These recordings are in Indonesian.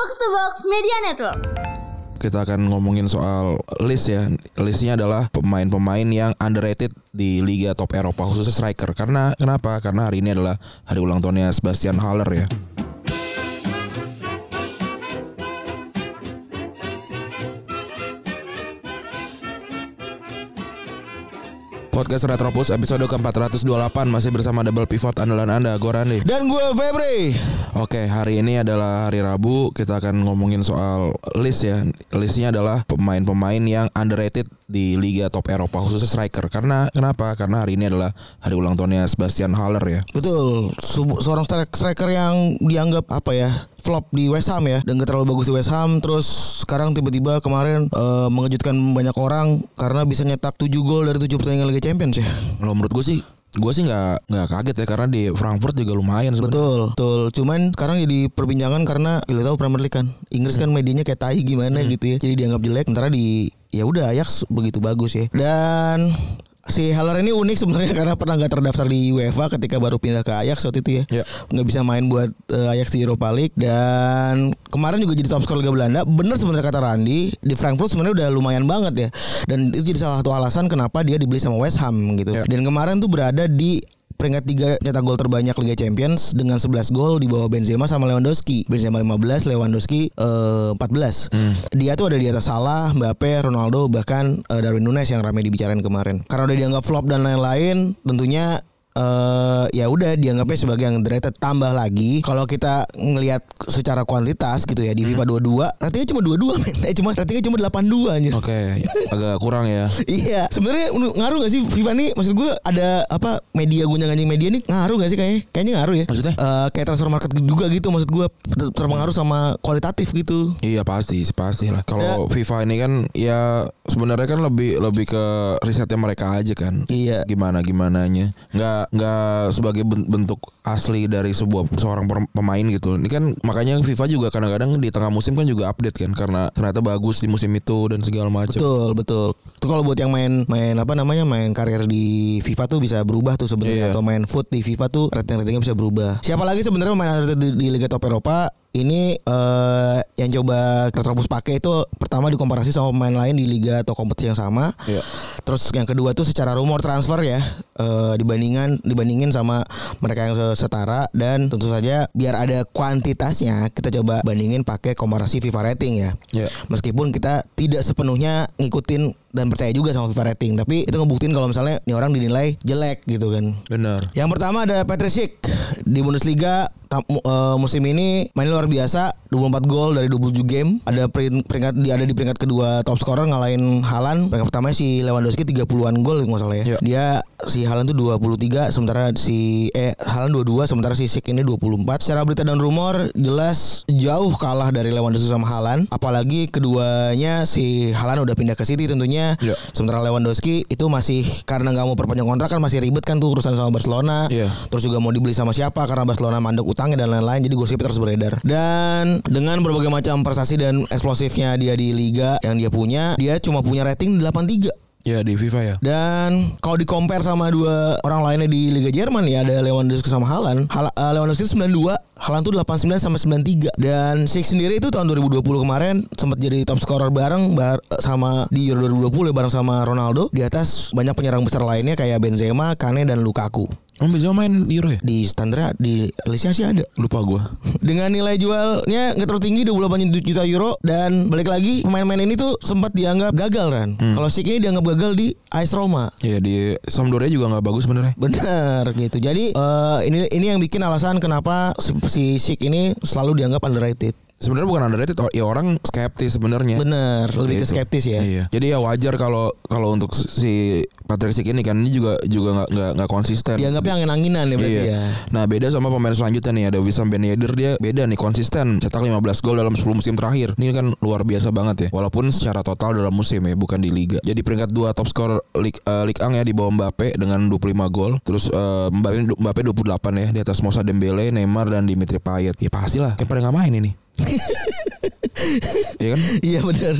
Box to Box Media Network. kita akan ngomongin soal list ya. Listnya adalah pemain-pemain yang underrated di Liga Top Eropa khususnya striker. Karena kenapa? Karena hari ini adalah hari ulang tahunnya Sebastian Haller ya. Podcast Retropus episode ke-428 masih bersama double pivot andalan Anda, gue Randy. Dan gue Febri. Oke, hari ini adalah hari Rabu. Kita akan ngomongin soal list ya. Listnya adalah pemain-pemain yang underrated di Liga Top Eropa khususnya striker. Karena kenapa? Karena hari ini adalah hari ulang tahunnya Sebastian Haller ya. Betul. Seorang stri- striker yang dianggap apa ya? Flop di West Ham ya dan gak terlalu bagus di West Ham terus sekarang tiba-tiba kemarin eh, mengejutkan banyak orang karena bisa nyetak 7 gol dari 7 pertandingan Liga Champions ya. Kalau menurut gue sih, gue sih nggak nggak kaget ya karena di Frankfurt juga lumayan sebenarnya. Betul, betul. Cuman sekarang jadi perbincangan karena kita tahu Premier League kan. Inggris kan medianya kayak tai gimana gitu ya. Jadi dianggap jelek sementara di ya udah Ajax begitu bagus ya. Dan si Haller ini unik sebenarnya karena pernah nggak terdaftar di UEFA ketika baru pindah ke Ajax waktu itu ya. Ya. nggak bisa main buat eh, Ajax di Europa League dan kemarin juga jadi top skor Liga Belanda. Bener sebenarnya kata Randy di Frankfurt sebenarnya udah lumayan banget ya. Dan itu jadi salah satu alasan kenapa dia dibeli sama West Ham gitu. Ya. Dan kemarin tuh berada di peringkat 3 nyetak gol terbanyak Liga Champions dengan 11 gol di bawah Benzema sama Lewandowski. Benzema 15, Lewandowski eh, 14. Dia tuh ada di atas Salah, Mbappe, Ronaldo bahkan eh, Darwin Nunes yang ramai dibicarain kemarin. Karena udah dianggap flop dan lain-lain, tentunya eh ya udah dianggapnya sebagai yang underrated tambah lagi kalau kita ngelihat secara kuantitas gitu ya di FIFA 22 ratingnya cuma 22 men eh cuma ratingnya cuma 82 anjir Oke, agak kurang ya. Iya, sebenarnya ngaruh gak sih FIFA nih? Maksud gue ada apa media gunjang ganjing media nih ngaruh gak sih kayaknya? Kayaknya ngaruh ya. Maksudnya? Eh, kayak transfer market juga gitu maksud gue terpengaruh sama kualitatif gitu. Iya pasti, pasti lah. Kalau FIFA ini kan ya sebenarnya kan lebih lebih ke risetnya mereka aja kan. Iya. Gimana gimananya. Nggak nggak sebagai ben- bentuk asli dari sebuah seorang pemain gitu. Ini kan makanya FIFA juga kadang-kadang di tengah musim kan juga update kan karena ternyata bagus di musim itu dan segala macam. Betul, betul. Itu kalau buat yang main main apa namanya? main karir di FIFA tuh bisa berubah tuh sebenarnya Iya. atau main foot di FIFA tuh rating-ratingnya bisa berubah. Siapa lagi sebenarnya pemain underrated di, di Liga Top Eropa? Ini eh yang coba Retropus pakai itu pertama dikomparasi sama pemain lain di liga atau kompetisi yang sama. Iya. Terus yang kedua tuh secara rumor transfer ya eh, dibandingkan dibandingin sama mereka yang se- setara dan tentu saja biar ada kuantitasnya kita coba bandingin pakai komparasi FIFA rating ya. Iya. Meskipun kita tidak sepenuhnya ngikutin dan percaya juga sama FIFA rating, tapi itu ngebuktiin kalau misalnya ini orang dinilai jelek gitu kan. Benar. Yang pertama ada Patrick di Bundesliga eh, musim ini mainnya luar biasa 24 gol dari 27 game. Ada perin- peringkat dia ada di peringkat kedua top scorer ngalahin Halan peringkat pertama si Lewandowski 30-an gol nggak salah ya. Iya. dia si Halan tuh 23 sementara si eh Halan 22 sementara si Schick ini 24 secara berita dan rumor jelas jauh kalah dari Lewandowski sama Halan apalagi keduanya si Halan udah pindah ke City tentunya. Iya. sementara Lewandowski itu masih karena nggak mau perpanjang kontrak kan masih ribet kan tuh urusan sama Barcelona. Iya. terus juga mau dibeli sama siapa karena Barcelona mandek utangnya dan lain-lain jadi gosip terus beredar dan dengan berbagai macam prestasi dan eksplosifnya dia di liga yang dia punya dia cuma punya rating 83 Ya di FIFA ya. dan kalau di compare sama dua orang lainnya di Liga Jerman ya ada Lewandowski sama Halan. Hal, eh, Lewandowski itu 92, Halan tuh 89 sama 93. Dan Sik sendiri itu tahun 2020 kemarin sempat jadi top scorer bareng bar- sama di Euro 2020 ya, bareng sama Ronaldo di atas banyak penyerang besar lainnya kayak Benzema, Kane dan Lukaku. Om bisa main di Euro ya? Di standar di listnya sih ada. Lupa gua. Dengan nilai jualnya nggak terlalu tinggi 28 juta euro dan balik lagi pemain-pemain ini tuh sempat dianggap gagal kan. Kalau Sik ini dianggap gagal di AS Roma. Ya di Sampdoria juga nggak bagus sebenarnya. Benar gitu. Jadi eh, ini ini yang bikin alasan kenapa si Sik ini selalu dianggap underrated. Sebenarnya bukan underrated, ya orang skeptis sebenarnya. Benar, lebih ke Gitu. skeptis ya. Iya. Jadi ya wajar kalau kalau untuk si Patrick Schick ini kan ini juga juga nggak nggak nggak konsisten. Dianggapnya angin-anginan ya berarti Iya. ya. Nah beda sama pemain selanjutnya nih ada Wissam Ben Yedder dia beda nih konsisten cetak 15 gol dalam 10 musim terakhir. Ini kan luar biasa banget ya. Walaupun secara total dalam musim ya bukan di liga. Jadi peringkat 2 top skor Ligue eh, Ligue 1 ya di bawah Mbappe dengan 25 gol. Terus eh, Mbappe Mbappe 28 ya di atas Moussa Dembele, Neymar dan Dimitri Payet. Ya pastilah kan pada nggak main ini. Iya kan? Iya benar.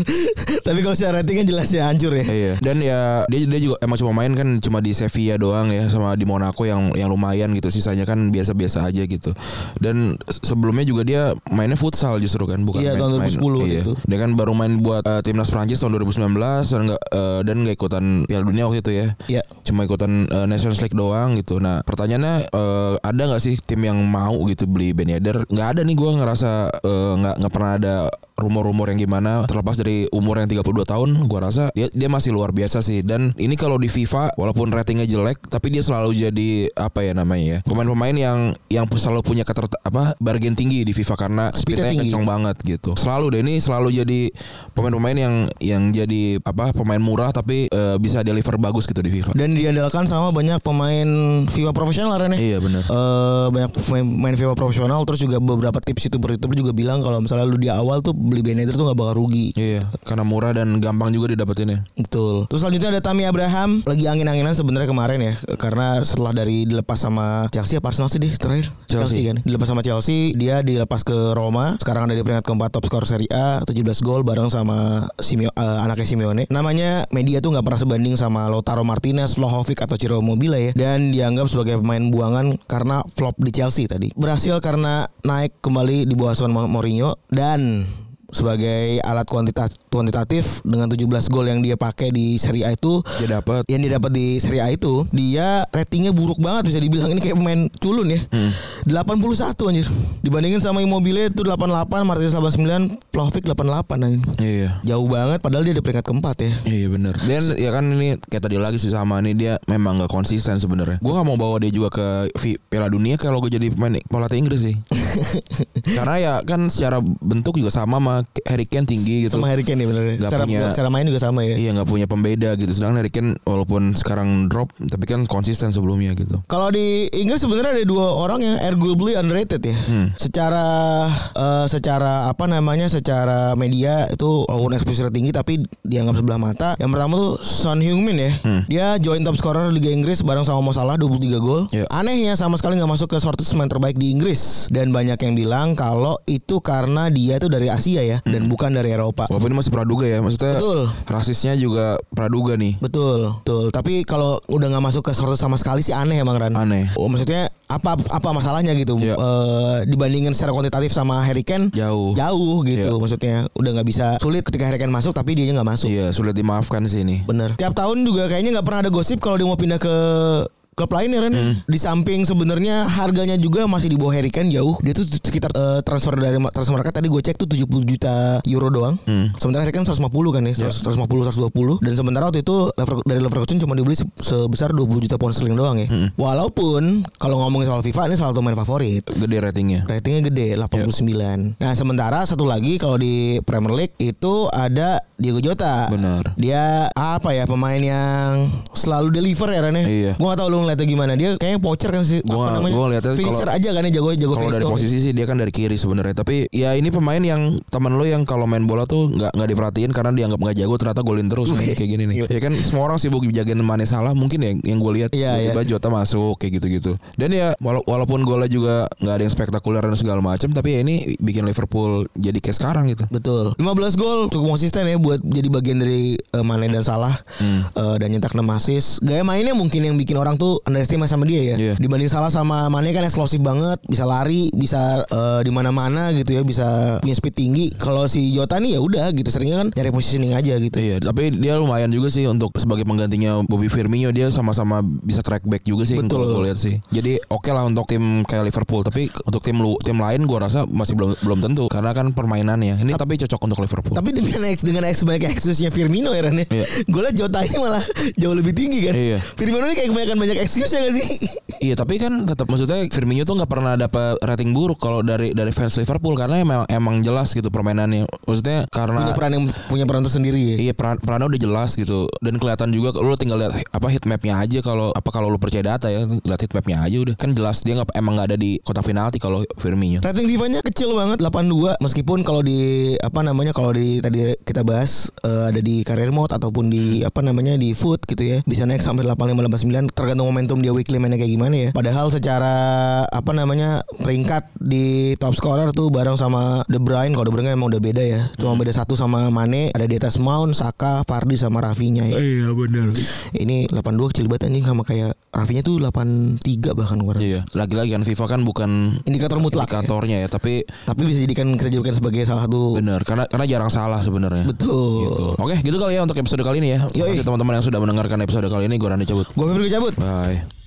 Tapi kalau secara rating kan jelas ya hancur ya. Iya. Dan ya dia dia juga emang cuma main kan cuma di Sevilla doang ya sama di Monaco yang yang lumayan gitu. Sisanya kan biasa-biasa aja gitu. Dan sebelumnya juga dia mainnya futsal justru kan bukan Iya, main, tahun 2010 main, iya. itu. Dia kan baru main buat uh, timnas Prancis tahun 2019 dan enggak dan nggak ikutan Piala Dunia waktu itu ya. Iya. Cuma ikutan uh, Nations League doang gitu. Nah, pertanyaannya uh, ada nggak sih tim yang mau gitu beli Ben Yedder? Nggak ada nih gue ngerasa uh, nggak nggak pernah ada rumor-rumor yang gimana. Terlepas dari umur yang 32 tahun gua rasa dia dia masih luar biasa sih. Dan ini kalau di FIFA walaupun ratingnya jelek tapi dia selalu jadi apa ya namanya ya pemain-pemain yang yang selalu punya keter apa bargain tinggi di FIFA karena Speednya tinggi. kencang banget gitu. Selalu deh ini selalu jadi pemain-pemain yang yang jadi apa pemain murah tapi eh, bisa deliver bagus gitu di FIFA. Dan diandalkan sama banyak pemain FIFA profesional Ren ya. iya benar. Eh, banyak pemain, pemain FIFA profesional terus juga beberapa tips youtuber-youtuber juga bilang kalau misalnya lu di awal tuh beli Ben Yedder tuh gak bakal rugi. iya karena murah dan gampang juga didapetinnya Betul. Terus selanjutnya ada Tammy Abraham lagi angin-anginan sebenarnya kemarin ya karena setelah dari dilepas sama Chelsea apa Arsenal sih dia terakhir Chelsea. kan. Dilepas sama Chelsea, dia dilepas ke Roma. Sekarang ada di peringkat keempat top skor Serie A, 17 gol bareng sama Simeo, eh, anaknya Simeone. Namanya media tuh nggak pernah sebanding sama Lautaro Martinez, Vlahovic atau Ciro Immobile ya dan dianggap sebagai pemain buangan karena flop di Chelsea tadi. Berhasil karena naik kembali di bawah asuhan Mourinho dan sebagai alat kuantita- kuantitatif dengan 17 gol yang dia pakai di Serie A itu dia dapat yang dia dapat di Serie A itu dia ratingnya buruk banget bisa dibilang ini kayak pemain culun ya. 81 anjir. Dibandingin sama Immobile itu 88, Martinez 89, Vlahovic 88 anjir. iya Jauh banget padahal dia di peringkat keempat ya. Iya bener Dan ya kan ini kayak tadi lagi sih sama nih dia memang nggak konsisten sebenarnya. Gue nggak mau bawa dia juga ke Piala Dunia kalau gue jadi pemain pelatih Inggris sih. Karena ya kan secara bentuk juga sama sama Harry Kane tinggi gitu. Sama Harry Kane nih bener. Nggak Secara, punya- secara main juga sama ya. Iya nggak punya pembeda gitu. Sedangkan Harry Kane walaupun sekarang drop tapi kan konsisten sebelumnya gitu. Kalau di Inggris sebenarnya ada dua orang yang arguably underrated ya. Secara eh, secara apa namanya? Secara media itu walaupun exposure tinggi tapi dianggap sebelah mata. Yang pertama tuh Son Heung-min ya. Dia join top scorer Liga Inggris bareng sama Mo Salah 23 gol. Iya. Anehnya sama sekali nggak masuk ke shortlist pemain terbaik di Inggris dan banyak yang bilang kalau itu karena dia itu dari Asia ya dan bukan dari Eropa. Walaupun ini masih praduga ya, maksudnya Betul. rasisnya juga praduga nih. Betul, betul. Tapi kalau udah nggak masuk ke shortlist sama sekali sih aneh emang Ran. Aneh. Oh, maksudnya apa apa masalahnya gitu? Iya. Eh, dibandingin secara kuantitatif sama Harry Kane Jauh. jauh gitu. Iya. Maksudnya udah nggak bisa sulit ketika Harry Kane masuk tapi dia nggak masuk. Iya sulit dimaafkan sih ini. Bener. Tiap tahun juga kayaknya nggak pernah ada gosip kalau dia mau pindah ke klub lain ya Ren. Hmm. Di samping sebenarnya harganya juga masih di bawah Harry Kane jauh. Dia tuh sekitar eh, transfer dari transfer market tadi gue cek tuh 70 juta euro doang. Hmm. Sementara Harry Kane 150 kan ya, 100, 150 120 dan sementara waktu itu Lever- dari Leverkusen cuma dibeli se- sebesar 20 juta pound sterling doang ya. Hmm. Walaupun kalau ngomongin soal FIFA ini salah satu main favorit. Gede ratingnya. Ratingnya gede 89. Nah, sementara satu lagi kalau di Premier League itu ada Diego Jota. Benar. Dia apa ya pemain yang selalu deliver ya Ren ya? Iya. Gua gak tau lu ngeliatnya gimana. Dia kayaknya poacher kan sih. Gua- apa namanya? gua ngeliatnya Finisher kalau- aja kan ya jago jago Kalau dari posisi sih dia kan dari kiri sebenarnya. Tapi ya ini pemain yang teman lo yang kalau main bola tuh nggak nggak diperhatiin karena dianggap nggak jago ternyata golin terus nih, kayak gini nih. Ya kan semua orang sibuk jagain Mane salah mungkin ya yang gue lihat Iya, tiba-tiba Jota masuk kayak gitu-gitu. Dan ya wala- walaupun golnya juga nggak ada yang spektakuler dan segala macam tapi ya ini bikin Liverpool jadi kayak sekarang gitu. Betul. 15 gol cukup konsisten ya buat jadi bagian dari eh, Mane dan Salah Hmm. Eh, dan nyetak 6 assist. Gaya mainnya mungkin yang bikin orang tuh underestimate sama dia ya. Iya. Dibanding Salah sama Mane kan eksplosif banget, bisa lari, bisa eh, di mana-mana gitu ya, bisa punya speed tinggi. Kalau si Jota nih ya udah gitu, seringnya kan nyari positioning aja gitu. Iya, tapi dia lumayan juga sih untuk sebagai penggantinya Bobby Firmino dia sama-sama bisa track back juga sih Betul. gue lihat sih. Jadi oke lah untuk tim kayak Liverpool, tapi untuk tim lu tim lain gue rasa masih belum belum tentu karena kan permainannya. Ini tapi cocok untuk Liverpool. Tapi dengan X dengan X banyak excuse-nya Firmino ya Ren ya. Iya. Gue liat Jota ini malah jauh lebih tinggi kan. Iya. Firmino ini kayak kebanyakan banyak excuse ya gak sih? Iya, tapi kan tetap maksudnya Firmino tuh nggak pernah dapat rating buruk kalau dari dari fans Liverpool karena emang emang jelas gitu permainannya. Maksudnya karena punya peran yang punya peran tersendiri ya. Iya peran perannya udah jelas gitu dan kelihatan juga lu tinggal lihat apa heat mapnya aja kalau apa kalau lu percaya data ya lihat heat mapnya aja udah kan jelas dia nggak emang nggak ada di kotak penalti kalau Firmino. Rating FIFA-nya kecil banget 82 meskipun kalau di apa namanya kalau di tadi kita bahas eh, ada di career mode ataupun di apa namanya di foot gitu ya bisa naik sampai 85 89 tergantung momentum dia weekly mainnya kayak gimana ya. Padahal secara apa namanya peringkat di top scorer tuh bareng sama De Bruyne. Kalau De Bruyne kan emang udah beda ya. Cuma beda satu sama Mane, ada di atas Mount, Saka, Fardi sama Rafinya ya. Iya benar. Ini 82 kecil banget anjing sama kayak Rafinya tuh 83 bahkan rasa. Iya, lagi-lagi kan FIFA kan bukan Indikator mutlak. ya. indikatornya ya, tapi Tapi bisa jadikan kita jadikan sebagai salah satu benar karena karena jarang salah sebenarnya. betul. Gitu. Oke, gitu kali ya untuk episode kali ini ya. Terima kasih teman-teman yang sudah mendengarkan episode kali ini. Gue Randy cabut. Gue Febri cabut. Bye.